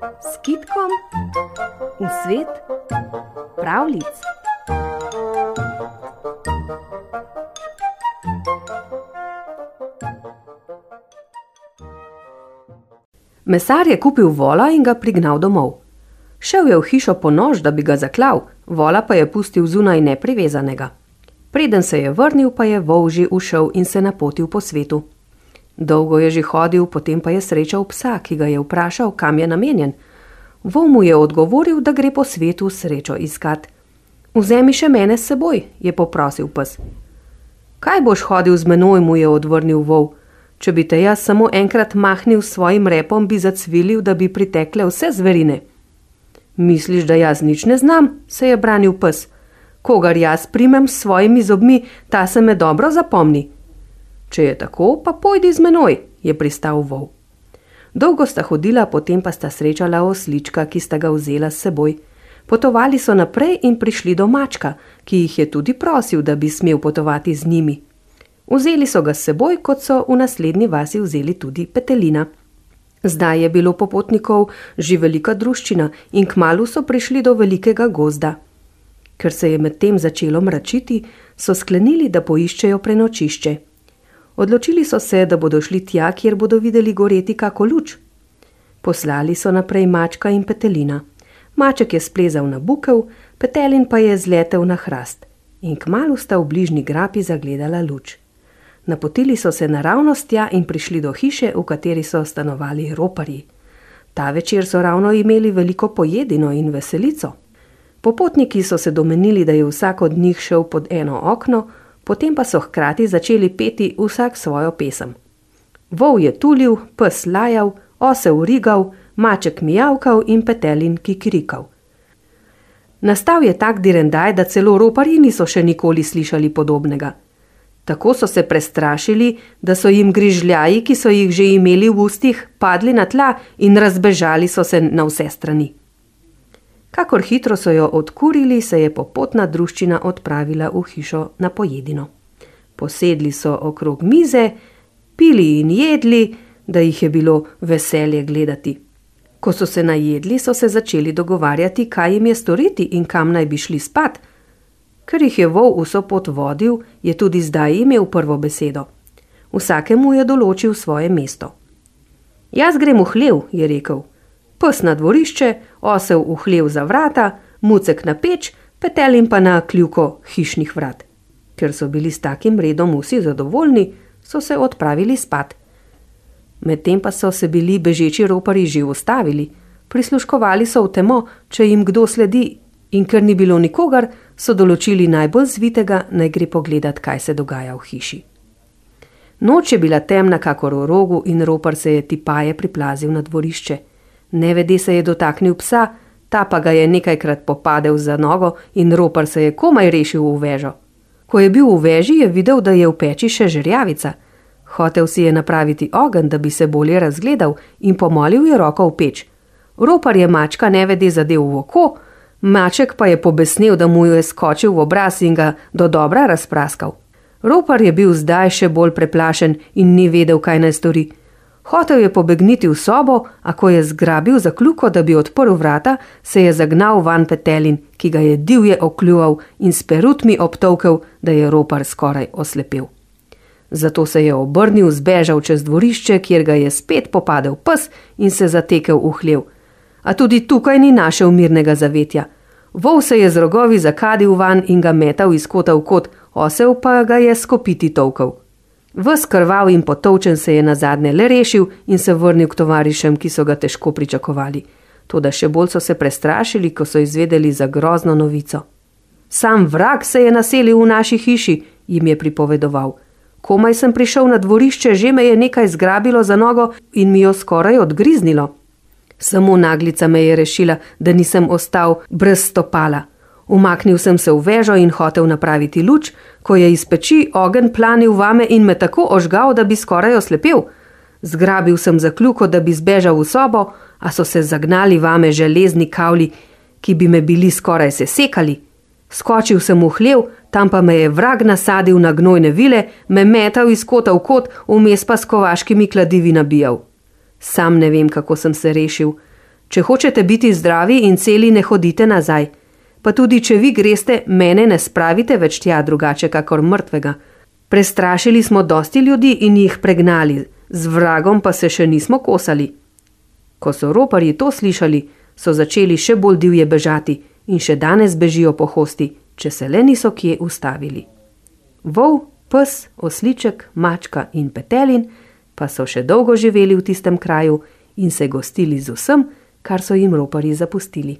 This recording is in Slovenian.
s kitkom v svet pravlic. Mesar je kupil vola in ga prignal domov. Šel je v hišo po nož, da bi ga zaklal, vola pa je pustil zunaj neprivezanega. Preden se je vrnil, pa je volži ušel in se napotil po svetu. Dolgo je že hodil, potem pa je srečal psa, ki ga je vprašal, kam je namenjen. Vol mu je odgovoril, da gre po svetu srečo iskat. Vzemi še mene s seboj, je poprosil pes. Kaj boš hodil z menoj, mu je odvrnil vol. Če bi te jaz samo enkrat mahnil s svojim repom, bi zacvilil, da bi pritekle vse zverine. Misliš, da jaz nič ne znam, se je branil pes. Kogar jaz primem s svojimi zobmi, ta se me dobro zapomni. Če je tako, pa pojdi z menoj, je pristal vol. Dolgo sta hodila, potem pa sta srečala oslička, ki sta ga vzela s seboj. Potovali so naprej in prišli do mačka, ki jih je tudi prosil, da bi smel potovati z njimi. Vzeli so ga s seboj, kot so v naslednji vasi vzeli tudi petelina. Zdaj je bilo popotnikov že velika druščina in kmalo so prišli do velikega gozda. Ker se je medtem začelo mračiti, so sklenili, da poiščejo prenočišče. Odločili so se, da bodo šli tja, kjer bodo videli goreti kako luč. Poslali so naprej mačka in petelina. Maček je splezal na bukev, petelin pa je zletel na hrast in kmalo sta v bližnji grapi zagledala luč. Napotili so se naravnost tja in prišli do hiše, v kateri so stanovali roparji. Ta večer so ravno imeli veliko pojedino in veselico. Popotniki so se domenili, da je vsak od njih šel pod eno okno, potem pa so hkrati začeli peti vsak svojo pesem. Vol je tulil, pes lajal, osel rigal, maček mijavkal in petelin kikirikal. Nastal je tak direndaj, da celo roparji niso še nikoli slišali podobnega. Tako so se prestrašili, da so jim grižljaji, ki so jih že imeli v ustih, padli na tla in razbežali so se na vse strani. Kakor hitro so jo odkurili, se je popotna druščina odpravila v hišo na pojedino. Posedli so okrog mize, pili in jedli, da jih je bilo veselje gledati. Ko so se najedli, so se začeli dogovarjati, kaj jim je storiti in kam naj bi šli spat. Ker jih je vol vso pot vodil, je tudi zdaj imel prvo besedo. Vsakemu je določil svoje mesto. Jaz grem v hlev, je rekel pes na dvorišče, osel v hlev za vrata, mucek na peč, petelin pa na kljuko hišnih vrat. Ker so bili s takim redom vsi zadovoljni, so se odpravili spat. Medtem pa so se bili bežeči ropari že ustavili, prisluškovali so v temo, če jim kdo sledi, in ker ni bilo nikogar, so določili najbolj zvitega, naj gre pogledat, kaj se dogaja v hiši. Noč je bila temna, kakor v rogu, in ropar se je tipaje priplazil na dvorišče. Nevede se je dotaknil psa, ta pa ga je nekajkrat popadel za nogo in ropar se je komaj rešil v vežo. Ko je bil v veži, je videl, da je v peči še žrjavica. Hotev si je napraviti ogen, da bi se bolje razgledal in pomolil je roko v peč. Ropar je mačka nevede zadev v oko, maček pa je pobesnil, da mu je skočil v obraz in ga do dobra razpraskal. Ropar je bil zdaj še bolj preplašen in ni vedel, kaj naj stori. Hotev je pobegniti v sobo, a ko je zgrabil za kljuko, da bi odprl vrata, se je zagnal van petelin, ki ga je divje okljuval in s perutmi obtovkel, da je ropar skoraj oslepel. Zato se je obrnil, zbežal čez dvorišče, kjer ga je spet popadel pes in se zatekel v hlev. A tudi tukaj ni našel mirnega zavetja. Vol se je z rogovi zakadil van in ga metal iz kota v kot, osel pa ga je skopiti tovkal. Ves krval in potovčen se je na zadnje le rešil in se vrnil k tovarišem, ki so ga težko pričakovali. Toda še bolj so se prestrašili, ko so izvedeli za grozno novico. Sam vrag se je naselil v naši hiši, jim je pripovedoval. Komaj sem prišel na dvorišče, že me je nekaj zgrabilo za nogo in mi jo skoraj odgriznilo. Samo naglica me je rešila, da nisem ostal brez stopala. Umaknil sem se v vežo in hotel napraviti luč, ko je iz peči ogen planil vame in me tako ožgal, da bi skoraj oslepel. Zgrabil sem za kljuko, da bi zbežal v sobo, a so se zagnali vame železni kavli, ki bi me bili skoraj sesekali. Skočil sem v hlev, tam pa me je vrag nasadil na gnojne vile, me metal iz kota v kot, vmes pa s kovaškimi kladivi nabijal. Sam ne vem, kako sem se rešil. Če hočete biti zdravi in celi, ne hodite nazaj. Pa tudi, če vi greste, mene ne spravite več tja drugače, kakor mrtvega. Prestrašili smo dosti ljudi in jih pregnali, z vragom pa se še nismo kosali. Ko so roparji to slišali, so začeli še bolj divje bežati in še danes bežijo po hosti, če se le niso kje ustavili. Vol, pes, osliček, mačka in petelin pa so še dolgo živeli v tistem kraju in se gostili z vsem, kar so jim roparji zapustili.